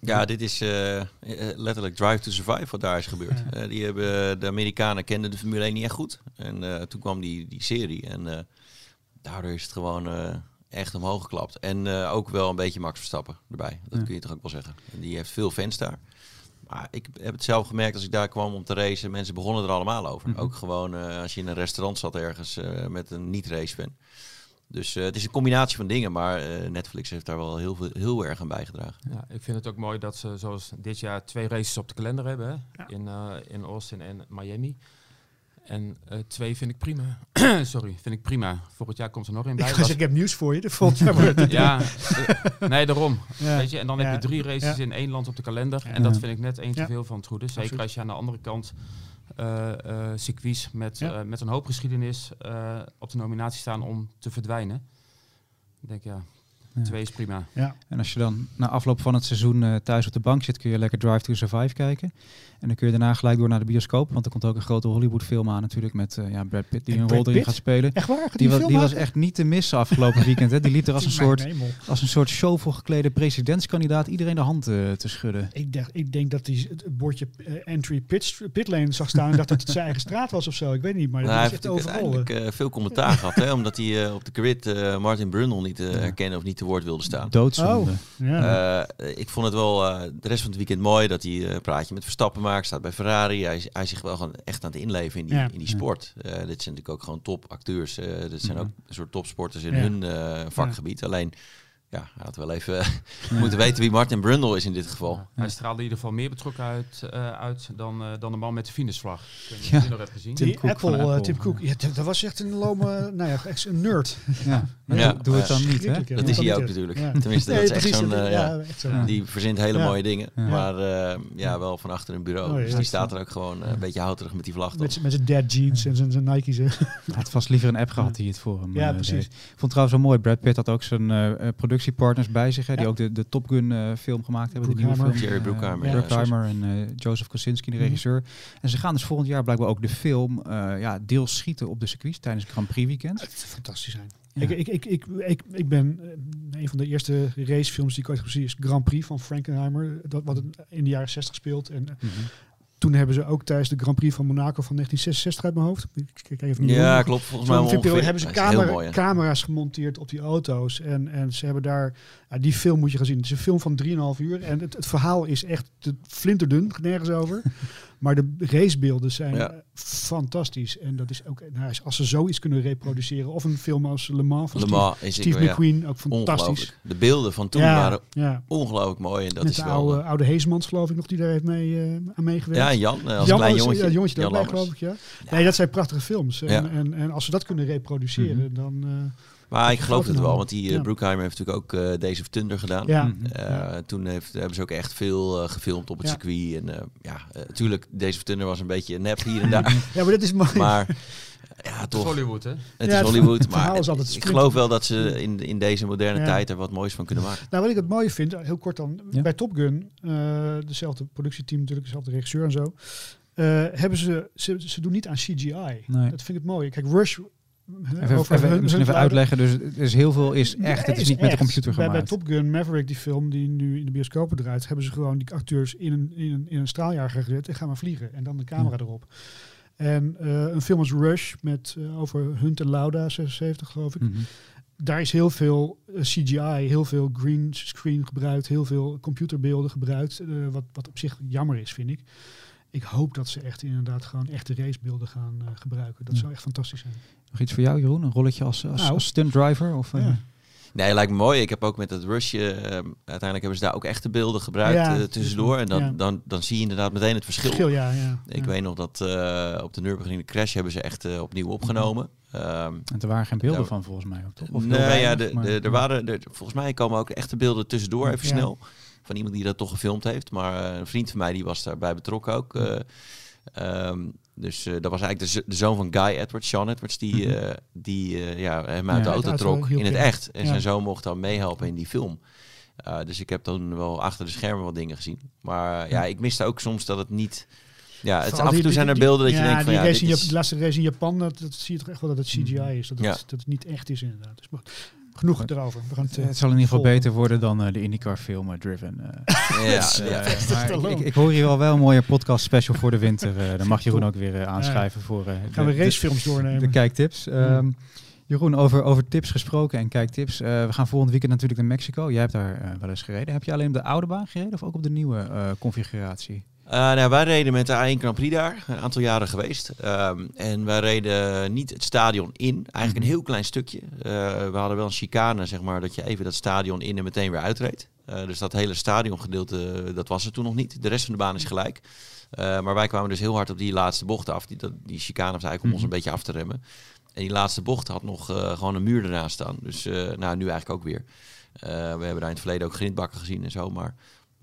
Ja, dit is eh, eh, letterlijk Drive to Survive wat daar is gebeurd. Ja. Eh, die hebben, de Amerikanen kenden de Formule 1 niet echt goed. En eh, toen kwam die, die serie. En eh, daardoor is het gewoon eh, echt omhoog geklapt. En eh, ook wel een beetje Max Verstappen erbij. Dat Ja. kun je toch ook wel zeggen. En die heeft veel fans daar. Maar ik heb het zelf gemerkt als ik daar kwam om te racen. Mensen begonnen er allemaal over. Mhm. Ook gewoon eh, als je in een restaurant zat ergens eh, met een niet-race fan. Dus eh, het is een combinatie van dingen. Maar eh, Netflix heeft daar wel heel, veel, heel erg aan bijgedragen. Ja, ik vind het ook mooi dat ze zoals dit jaar twee races op de kalender hebben. Hè? Ja. In, eh, in Austin en Miami. En eh, twee vind ik prima. [clears throat] Sorry, vind ik prima. Volgend jaar komt er nog een Ik, bij. Was- zeggen, ik heb nieuws voor je. De volgende jaar wordt het- [laughs] ja, eh, nee, daarom. Ja. Weet je, en dan Ja. heb je drie races Ja. in één land op de kalender. Ja. En dat vind ik net één te Ja. veel van het goede. Zeker Absoluut. als je aan de andere kant eh eh circuits met, Ja. eh, met een hoop geschiedenis eh, op de nominatie staan om te verdwijnen. Ik denk ja, Ja. twee is prima. En als je dan na afloop van het seizoen eh, thuis op de bank zit, kun je lekker Drive to Survive kijken. En dan kun je daarna gelijk door naar de bioscoop. Want er komt ook een grote Hollywood film aan natuurlijk met eh, ja, Brad Pitt die En een Brad rol erin gaat spelen. Echt waar? Die, die, was, die echt niet te missen afgelopen weekend. Hè. Die liep er als [laughs] een soort, hemel. als een soort show geklede presidentskandidaat iedereen de hand eh, te schudden. Ik, dacht, ik denk dat hij het bordje entry pit, pitlane zag staan en dacht dat het zijn eigen straat was of zo. Ik weet niet, maar Nou, dat hij is echt overal. eh, veel commentaar gehad, hè, omdat hij eh, op de grid eh, Martin Brundle niet eh, Ja. herkennen of niet te woord wilde staan. Doodzonde. Oh. Ja. Eh, ik vond het wel eh, de rest van het weekend mooi dat hij eh, een praatje met Verstappen maakt, staat bij Ferrari. Hij, hij is zich wel gewoon echt aan het inleven in die, Ja. in die Ja. sport. Eh, dit zijn natuurlijk ook gewoon topacteurs. eh dit zijn Mhm. ook een soort topsporters in Ja. hun eh, vakgebied. Alleen, ja, hij had wel even [laughs] moeten weten wie Martin Brundle is in dit geval. Hij straalde in ieder geval meer betrokken uit, eh, uit dan, eh, dan de man met de finishvlag. Ik niet Ja. nog gezien. Tim Cook Apple, van eh, Apple. Tim Cook, ja, dat, was echt een lome, [laughs] nou ja, echt een nerd. Ja, maar Ja. doe- het dan niet, hè? Dat is hij ook natuurlijk. Ja. Tenminste, dat is echt zo'n... eh, ja, echt zo. Die verzint hele Ja. mooie dingen. Ja. Maar eh, ja, wel van achter een bureau. Oh, ja, dus die staat er ook gewoon eh, een beetje houterig met die vlag. Met, toch? z'n- met zijn dad jeans en zijn, zijn Nike's. Hij had vast liever een app gehad die het voor hem Ja, eh, precies. Ik vond het trouwens wel mooi. Brad Pitt had ook zijn eh, eh, productiepartners bij zich. Hè, die Ja. ook de, de Top Gun eh, film gemaakt hebben. De nieuwe film. Jerry Eh, Bruckheimer, ja, Bruckheimer en eh, Joseph Kosinski, de Mhm. regisseur. En ze gaan dus volgend jaar blijkbaar ook de film eh, ja, deels schieten op de circuits tijdens het Grand Prix weekend. Het zou fantastisch zijn. Ja. Ik, ik, ik, ik, ik, ik ben een van de eerste racefilms die ik ooit heb gezien is Grand Prix van Frankenheimer. Dat wat in de jaren 60 speelt. En eh, toen hebben ze ook tijdens de Grand Prix van Monaco van 1966 uit mijn hoofd. Ik kijk even Ja, klopt. Volgens mij ongeveer. hebben ze camera, mooi, camera's gemonteerd op die auto's. En, en ze hebben daar... Ja, die film moet je gaan zien. Het is een film van 3,5 uur. En het, het verhaal is echt te flinterdun, nergens over. [laughs] maar de racebeelden zijn Ja. eh, fantastisch. En dat is ook... Nou, als ze zoiets kunnen reproduceren... Of een film als Le Mans van Le Steve, Mans is Steve ik, ja, McQueen. Ook fantastisch. De beelden van toen ja, waren ongelooflijk mooi. En dat Met is de wel... oude, eh, oude Heesmans, geloof ik nog, die daar heeft mee, eh, aan meegewerkt. ja, Jan, als Jan, klein jongetje. Ja, jongetje ook Jan bij, Lammers. geloof ik, ja. Nee, dat zijn prachtige films. En, en, en als ze dat kunnen reproduceren, Mhm. dan... Maar ik geloof het wel, want die eh, Ja. Heeft natuurlijk ook eh Days of Thunder gedaan. ja, Mhm. Eh, Toen heeft, hebben ze ook echt veel eh, gefilmd op het Ja. circuit. En eh, ja, natuurlijk, Days of Thunder was een beetje nep hier en daar. [laughs] ja, maar dat is mooi. maar ja, Het is toch. Hollywood, hè? Het Ja, is het Hollywood, [laughs] maar is altijd ik geloof wel dat ze in, in deze moderne Ja. tijd er wat moois van kunnen maken. Nou, wat ik het mooie vind, heel kort dan, Ja. bij Top Gun, eh, dezelfde productieteam natuurlijk, dezelfde regisseur en zo, eh, hebben ze, ze, ze doen niet aan CGI. Nee. Dat vind ik mooi. Kijk, Rush... Even, over even, hun- misschien hun even uitleggen. Dus er is heel veel is echt. Het is niet met de computer gemaakt. Bij Top Gun Maverick, die film die nu in de bioscopen draait, hebben ze gewoon die acteurs in een, in een, in een straaljager gezet en gaan maar vliegen. En dan de camera erop. En eh, een film als Rush met eh, over Hunt en Lauda, 76 geloof ik. Mhm. Daar is heel veel eh, CGI, heel veel green screen gebruikt, heel veel computerbeelden gebruikt. wat, wat op zich jammer is, vind ik. Ik hoop dat ze echt inderdaad gewoon echte racebeelden gaan eh, gebruiken. Dat Ja. zou echt fantastisch zijn. Nog iets voor jou, Jeroen? Een rolletje als, als, Nou. als stunt driver? Of, eh, Ja. Nee, lijkt me mooi. Ik heb ook met het rushje, ehm, uiteindelijk hebben ze daar ook echte beelden gebruikt Ja, eh, tussendoor. En dan, ja. dan, dan zie je inderdaad meteen het verschil. Verschil, ja. ja, Ik ja. weet nog dat eh, op de Nürburgring de crash hebben ze echt eh, opnieuw opgenomen. Ehm, En er waren geen beelden van, volgens mij. Ook, toch? Of nee, ja, de, maar- de, er waren, er, volgens mij komen ook echte beelden tussendoor, even Ja. snel. Van iemand die dat toch gefilmd heeft. Maar eh, een vriend van mij die was daarbij betrokken ook. eh, ehm, dus eh, dat was eigenlijk de, zo- de zoon van Guy Edwards, Sean Edwards, die, Mhm. die ja, hem uit Ja, de auto trok in het echt. En Ja. zijn zoon mocht dan meehelpen in die film. Dus ik heb dan wel achter de schermen wat dingen gezien. Maar ja, ik miste ook soms dat het niet... Ja, het, af en toe zijn er beelden dat je denkt van die ja, dit in is- de laatste race in Japan, dat, dat zie je toch echt wel dat het CGI is. Dat het, dat het niet echt is inderdaad. Dus, maar genoeg erover. We gaan het, Het, eh, het zal in ieder geval volgen. beter worden dan eh, de IndyCar film eh, Driven. eh. [laughs] ja, ja. maar Stallone. ik, hoor hier al wel een mooie podcast special voor de winter. eh dan mag Jeroen ook weer aanschrijven voor eh, gaan we de- racefilms doornemen. De kijktips. Ehm, Jeroen, over, over tips gesproken en kijktips. Eh, we gaan volgend weekend natuurlijk naar Mexico. Jij hebt daar eh, wel eens gereden. Heb je alleen op de oude baan gereden of ook op de nieuwe eh, configuratie? Uh, nou, wij reden met de A1 Grand Prix daar, een aantal jaren geweest. Um, en wij reden niet het stadion in, eigenlijk een heel klein stukje. Uh, we hadden wel een chicane, zeg maar, dat je even dat stadion in en meteen weer uitreed. Uh, dus dat hele stadiongedeelte, dat was er toen nog niet. De rest van de baan is gelijk. Uh, maar wij kwamen dus heel hard op die laatste bocht af. Die, die chicane was eigenlijk om ons een beetje af te remmen. En die laatste bocht had nog gewoon een muur ernaast staan. Dus nou, nu eigenlijk ook weer. We hebben daar in het verleden ook grindbakken gezien en zo. Maar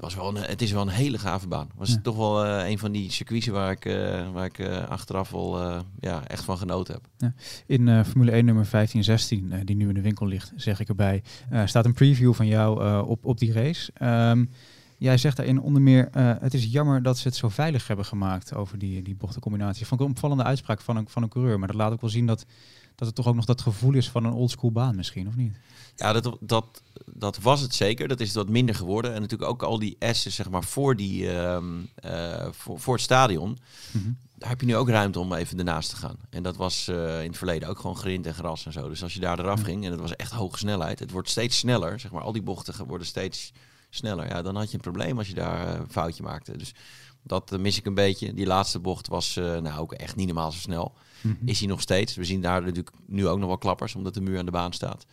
was wel een, het is wel een hele gave baan. Was ja. toch wel uh, een van die circuits waar ik, uh, waar ik uh, achteraf wel ja, echt van genoten heb. Ja. In Formule 1 nummer 1516, die nu in de winkel ligt, zeg ik erbij, staat een preview van jou op, op die race. Um, Jij zegt daarin onder meer, het is jammer dat ze het zo veilig hebben gemaakt over die, die bochtencombinatie. Van een opvallende uitspraak van een, van een coureur, maar dat laat ook wel zien dat, dat het toch ook nog dat gevoel is van een oldschool baan misschien, of niet? Ja, dat, dat, dat was het zeker. Dat is wat minder geworden. En natuurlijk ook al die S'en zeg maar voor, die, um, uh, voor, voor het stadion. Mm-hmm. Daar heb je nu ook ruimte om even ernaast te gaan. En dat was uh, in het verleden ook gewoon grind en gras en zo. Dus als je daar eraf ging, en het was echt hoge snelheid. Het wordt steeds sneller, zeg maar. Al die bochten worden steeds sneller. Ja, dan had je een probleem als je daar uh, een foutje maakte. Dus dat mis ik een beetje. Die laatste bocht was nou ook echt niet normaal zo snel. Mm-hmm. Is hij nog steeds. We zien daar natuurlijk nu ook nog wel klappers, omdat de muur aan de baan staat.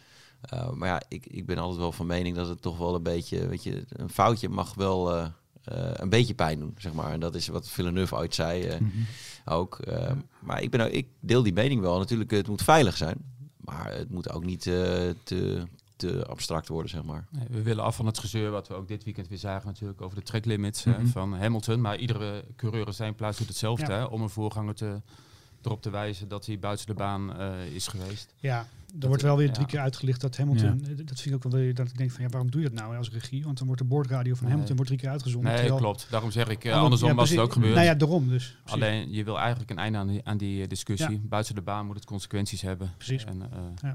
Uh, maar ja, ik, ik ben altijd wel van mening dat het toch wel een beetje, weet je, een foutje mag wel uh, uh, een beetje pijn doen, zeg maar. En dat is wat Villeneuve ooit zei mm-hmm. ook. maar ik, ben, ook, ik deel die mening wel. Natuurlijk, het moet veilig zijn. Maar het moet ook niet te, te abstract worden, zeg maar. Nee, we willen af van het gezeur wat we ook dit weekend weer zagen natuurlijk over de track limits mm-hmm. hè, van Hamilton. Maar iedere coureur in zijn plaats doet hetzelfde ja. hè, om een voorganger te, erop te wijzen dat hij buiten de baan uh, is geweest. Ja, er dat wordt wel weer ja. drie keer uitgelicht dat Hamilton, ja. dat vind ik ook wel weer, dat ik denk van ja, waarom doe je dat nou als regie? Want dan wordt de boordradio van Hamilton wordt drie keer uitgezonden. Nee, klopt. Daarom zeg ik, uh, andersom ja, was het ook gebeurd. Nou ja, daarom dus. Precies. Alleen, je wil eigenlijk een einde aan die, aan die discussie. Buiten de baan moet het consequenties hebben. Precies. En, uh,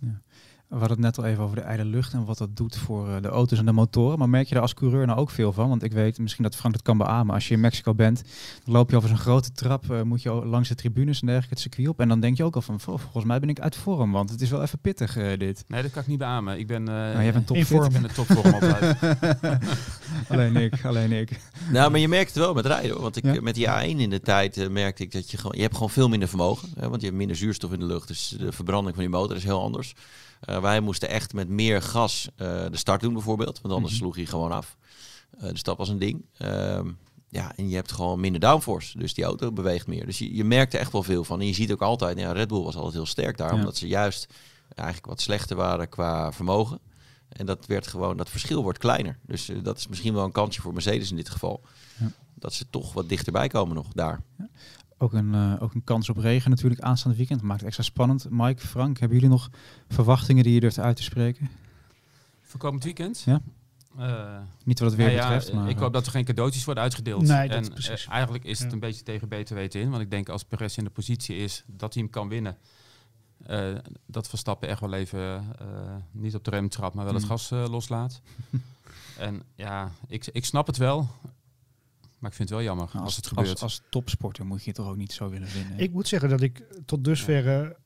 ja. We hadden het net al even over de ijle lucht en wat dat doet voor uh, de auto's en de motoren. Maar merk je daar als coureur nou ook veel van? Want ik weet, misschien dat Frank dat kan beamen. Als je in Mexico bent, dan loop je over zo'n grote trap, uh, moet je langs de tribunes en dergelijke het circuit op. En dan denk je ook al van, volgens mij ben ik uit vorm, want het is wel even pittig uh, dit. Nee, dat kan ik niet beamen. Ik ben, nou, jij bent in vorm. Ik ben de topvorm altijd. [laughs] alleen ik, alleen ik. Nou, maar je merkt het wel met rijden. Hoor. Want ik, ja? met die A1 in de tijd uh, merkte ik dat je gewoon, je hebt gewoon veel minder vermogen. Hè, want je hebt minder zuurstof in de lucht. Dus de verbranding van die motor is heel anders. Uh, wij moesten echt met meer gas uh, de start doen bijvoorbeeld, want anders mm-hmm. sloeg hij gewoon af. Uh, dus dat was een ding. Uh, ja, en je hebt gewoon minder downforce, dus die auto beweegt meer. Dus je, je merkt er echt wel veel van. En je ziet ook altijd, ja, Red Bull was altijd heel sterk daar, ja. omdat ze juist eigenlijk wat slechter waren qua vermogen. En dat werd gewoon, dat verschil wordt kleiner. Dus dat is misschien wel een kansje voor Mercedes in dit geval. Ja. Dat ze toch wat dichterbij komen nog daar. Ja ook een, uh, ook een kans op regen natuurlijk aanstaande weekend. Dat maakt het extra spannend. Mike, Frank, hebben jullie nog verwachtingen die je durft uit te spreken? Voor komend weekend? Ja. Uh, Niet wat het weer nou betreft. maar, ik hoop dat er geen cadeautjes worden uitgedeeld. Nee, en eigenlijk is het een beetje tegen beter weten in. Want ik denk als Perez in de positie is dat hij hem kan winnen. dat Verstappen echt wel even niet op de rem trapt, maar wel het mm. gas loslaat. [laughs] en ja, ik, ik snap het wel. Maar ik vind het wel jammer als, als, het gebeurt. Als, als, topsporter moet je toch ook niet zo willen winnen. Ik moet zeggen dat ik tot dusver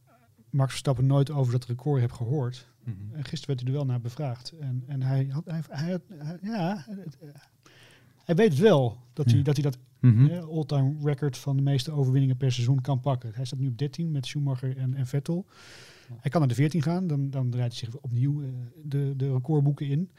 Max Verstappen nooit over dat record heb gehoord. Mhm. En gisteren werd hij er wel naar bevraagd. En, en hij had, hij, hij, ja, hij weet het wel dat, hij, dat hij dat mm all-time record van de meeste overwinningen per seizoen kan pakken. Hij staat nu op 13 met Schumacher en, en Vettel. Hij kan naar de 14 gaan, dan, dan draait hij zich opnieuw uh, de, de recordboeken in.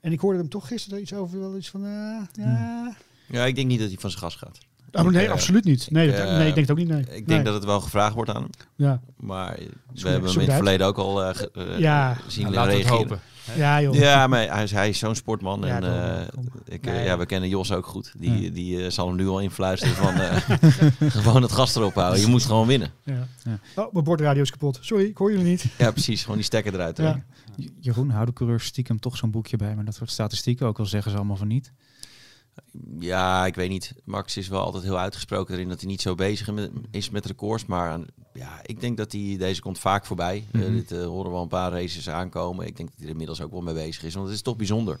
En ik hoorde hem toch gisteren iets over, wel iets van, uh, ja, ja, ik denk niet dat hij van zijn gas gaat. Oh, nee, uh, absoluut niet. Nee, dat, nee, ik denk het ook niet. Nee. Ik denk dat het wel gevraagd wordt aan hem. Ja. Maar we hebben hem in het verleden ook al uh, uh, ja. zien nou, reageren. Ja, joh. ja, maar hij is, hij is zo'n sportman. Ja, en ik, ja, we kennen Jos ook goed. Die, die zal hem nu al influisteren van [laughs] gewoon het gas erop houden. Je moet gewoon winnen. Ja. Oh, mijn bordradio is kapot. Sorry, ik hoor jullie niet. Ja, precies. Gewoon die stekker eruit. Ja. Jeroen, houden coureurs stiekem toch zo'n boekje bij. Maar dat soort statistieken, ook al zeggen ze allemaal van niet. Ja, ik weet niet. Max is wel altijd heel uitgesproken erin dat hij niet zo bezig is met records. Maar ja, ik denk dat hij deze komt vaak voorbij. Mm dit uh, horen we al een paar races aankomen. Ik denk dat hij er inmiddels ook wel mee bezig is. Want het is toch bijzonder.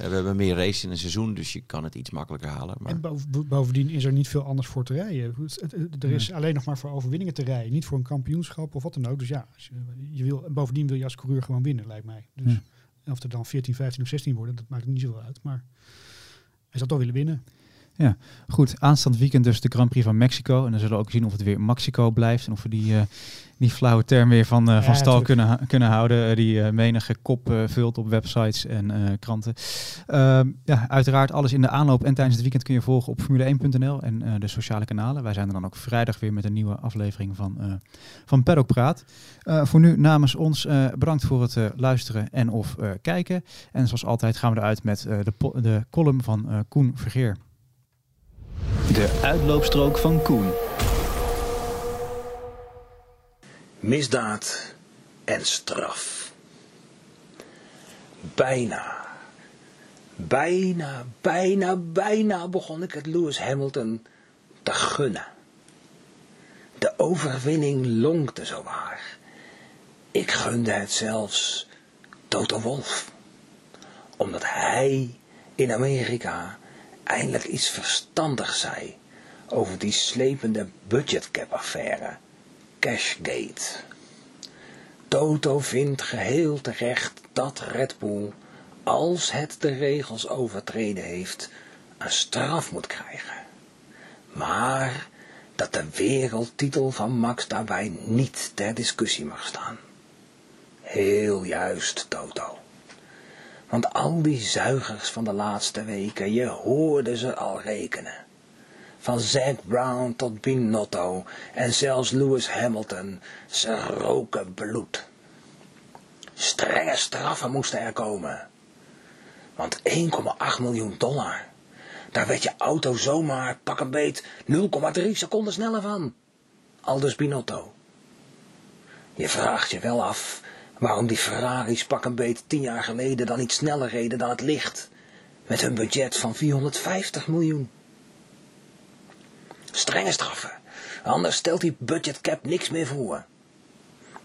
Uh, we hebben meer races in een seizoen, dus je kan het iets makkelijker halen. Maar... En bovendien is er niet veel anders voor te rijden. Er is alleen nog maar voor overwinningen te rijden. Niet voor een kampioenschap of wat dan ook. Dus ja, je wil, bovendien wil je als coureur gewoon winnen, lijkt mij. Dus of er dan 14, 15 of 16 worden, dat maakt niet zoveel uit. Maar hij zou toch willen winnen. Ja, goed. Aanstaand weekend dus de Grand Prix van Mexico. En dan zullen we ook zien of het weer Mexico blijft. En of we die, uh, die flauwe term weer van, uh, van stal kunnen, kunnen houden. Uh, die menige kop vult op websites en kranten. Ehm, ja, uiteraard alles in de aanloop en tijdens het weekend kun je volgen op formule1.nl en de sociale kanalen. Wij zijn er dan ook vrijdag weer met een nieuwe aflevering van, van Paddock Praat. voor nu namens ons bedankt voor het luisteren en of kijken. En zoals altijd gaan we eruit met de, de column van Koen Vergeer. De uitloopstrook van Koen. Misdaad en straf. Bijna, bijna, bijna, bijna begon ik het Lewis Hamilton te gunnen. De overwinning lonkte zo waar. Ik gunde het zelfs Toto Wolf. Omdat hij in Amerika eindelijk iets verstandig zei over die slepende budgetcap-affaire, Cashgate. Toto vindt geheel terecht dat Red Bull, als het de regels overtreden heeft, een straf moet krijgen. Maar dat de wereldtitel van Max daarbij niet ter discussie mag staan. Heel juist, Toto. Want al die zuigers van de laatste weken, je hoorde ze al rekenen. Van Zack Brown tot Binotto en zelfs Lewis Hamilton, ze roken bloed. Strenge straffen moesten er komen. Want 1,8 miljoen dollar, daar werd je auto zomaar, pak een beet, 0,3 seconden sneller van. Aldus Binotto. Je vraagt je wel af Waarom die Ferraris pak een beet tien jaar geleden dan niet sneller reden dan het licht. Met hun budget van 450 miljoen. Strenge straffen. Anders stelt die budgetcap niks meer voor.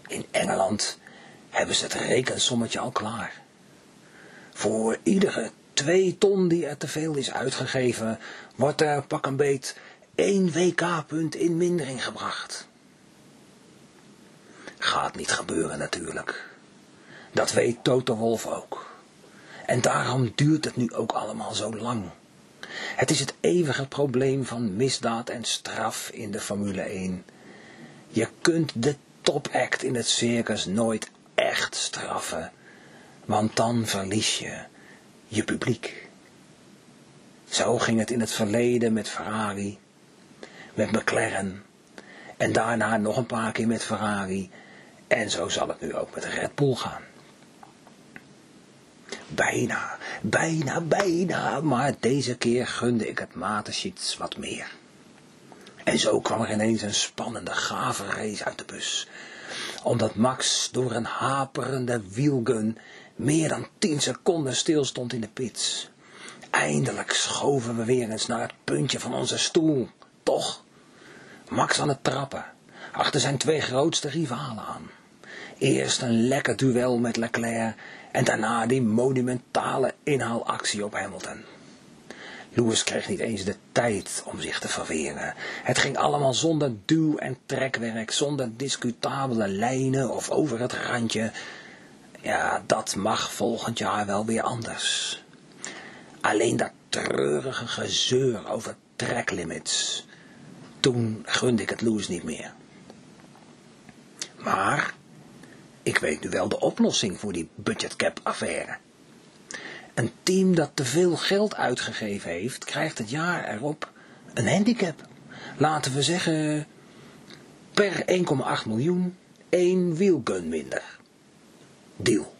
In Engeland hebben ze het rekensommetje al klaar. Voor iedere twee ton die er te veel is uitgegeven, wordt er pak een beet één WK-punt in mindering gebracht. Gaat niet gebeuren natuurlijk. Dat weet Toto Wolf ook. En daarom duurt het nu ook allemaal zo lang. Het is het eeuwige probleem van misdaad en straf in de Formule 1. Je kunt de topact in het circus nooit echt straffen, want dan verlies je je publiek. Zo ging het in het verleden met Ferrari, met McLaren en daarna nog een paar keer met Ferrari en zo zal het nu ook met Red Bull gaan. Bijna, bijna, bijna, maar deze keer gunde ik het Mateschiets wat meer. En zo kwam er ineens een spannende, gave race uit de bus. Omdat Max door een haperende wielgun meer dan 10 seconden stilstond in de pits. Eindelijk schoven we weer eens naar het puntje van onze stoel. Toch? Max aan het trappen, achter zijn twee grootste rivalen aan. Eerst een lekker duel met Leclerc en daarna die monumentale inhaalactie op Hamilton. Lewis kreeg niet eens de tijd om zich te verweren. Het ging allemaal zonder duw- en trekwerk, zonder discutabele lijnen of over het randje. Ja, dat mag volgend jaar wel weer anders. Alleen dat treurige gezeur over tracklimits. Toen gunde ik het Lewis niet meer. Maar ik weet nu wel de oplossing voor die budgetcap affaire. Een team dat te veel geld uitgegeven heeft, krijgt het jaar erop een handicap. Laten we zeggen, per 1,8 miljoen één wielgun minder. Deal.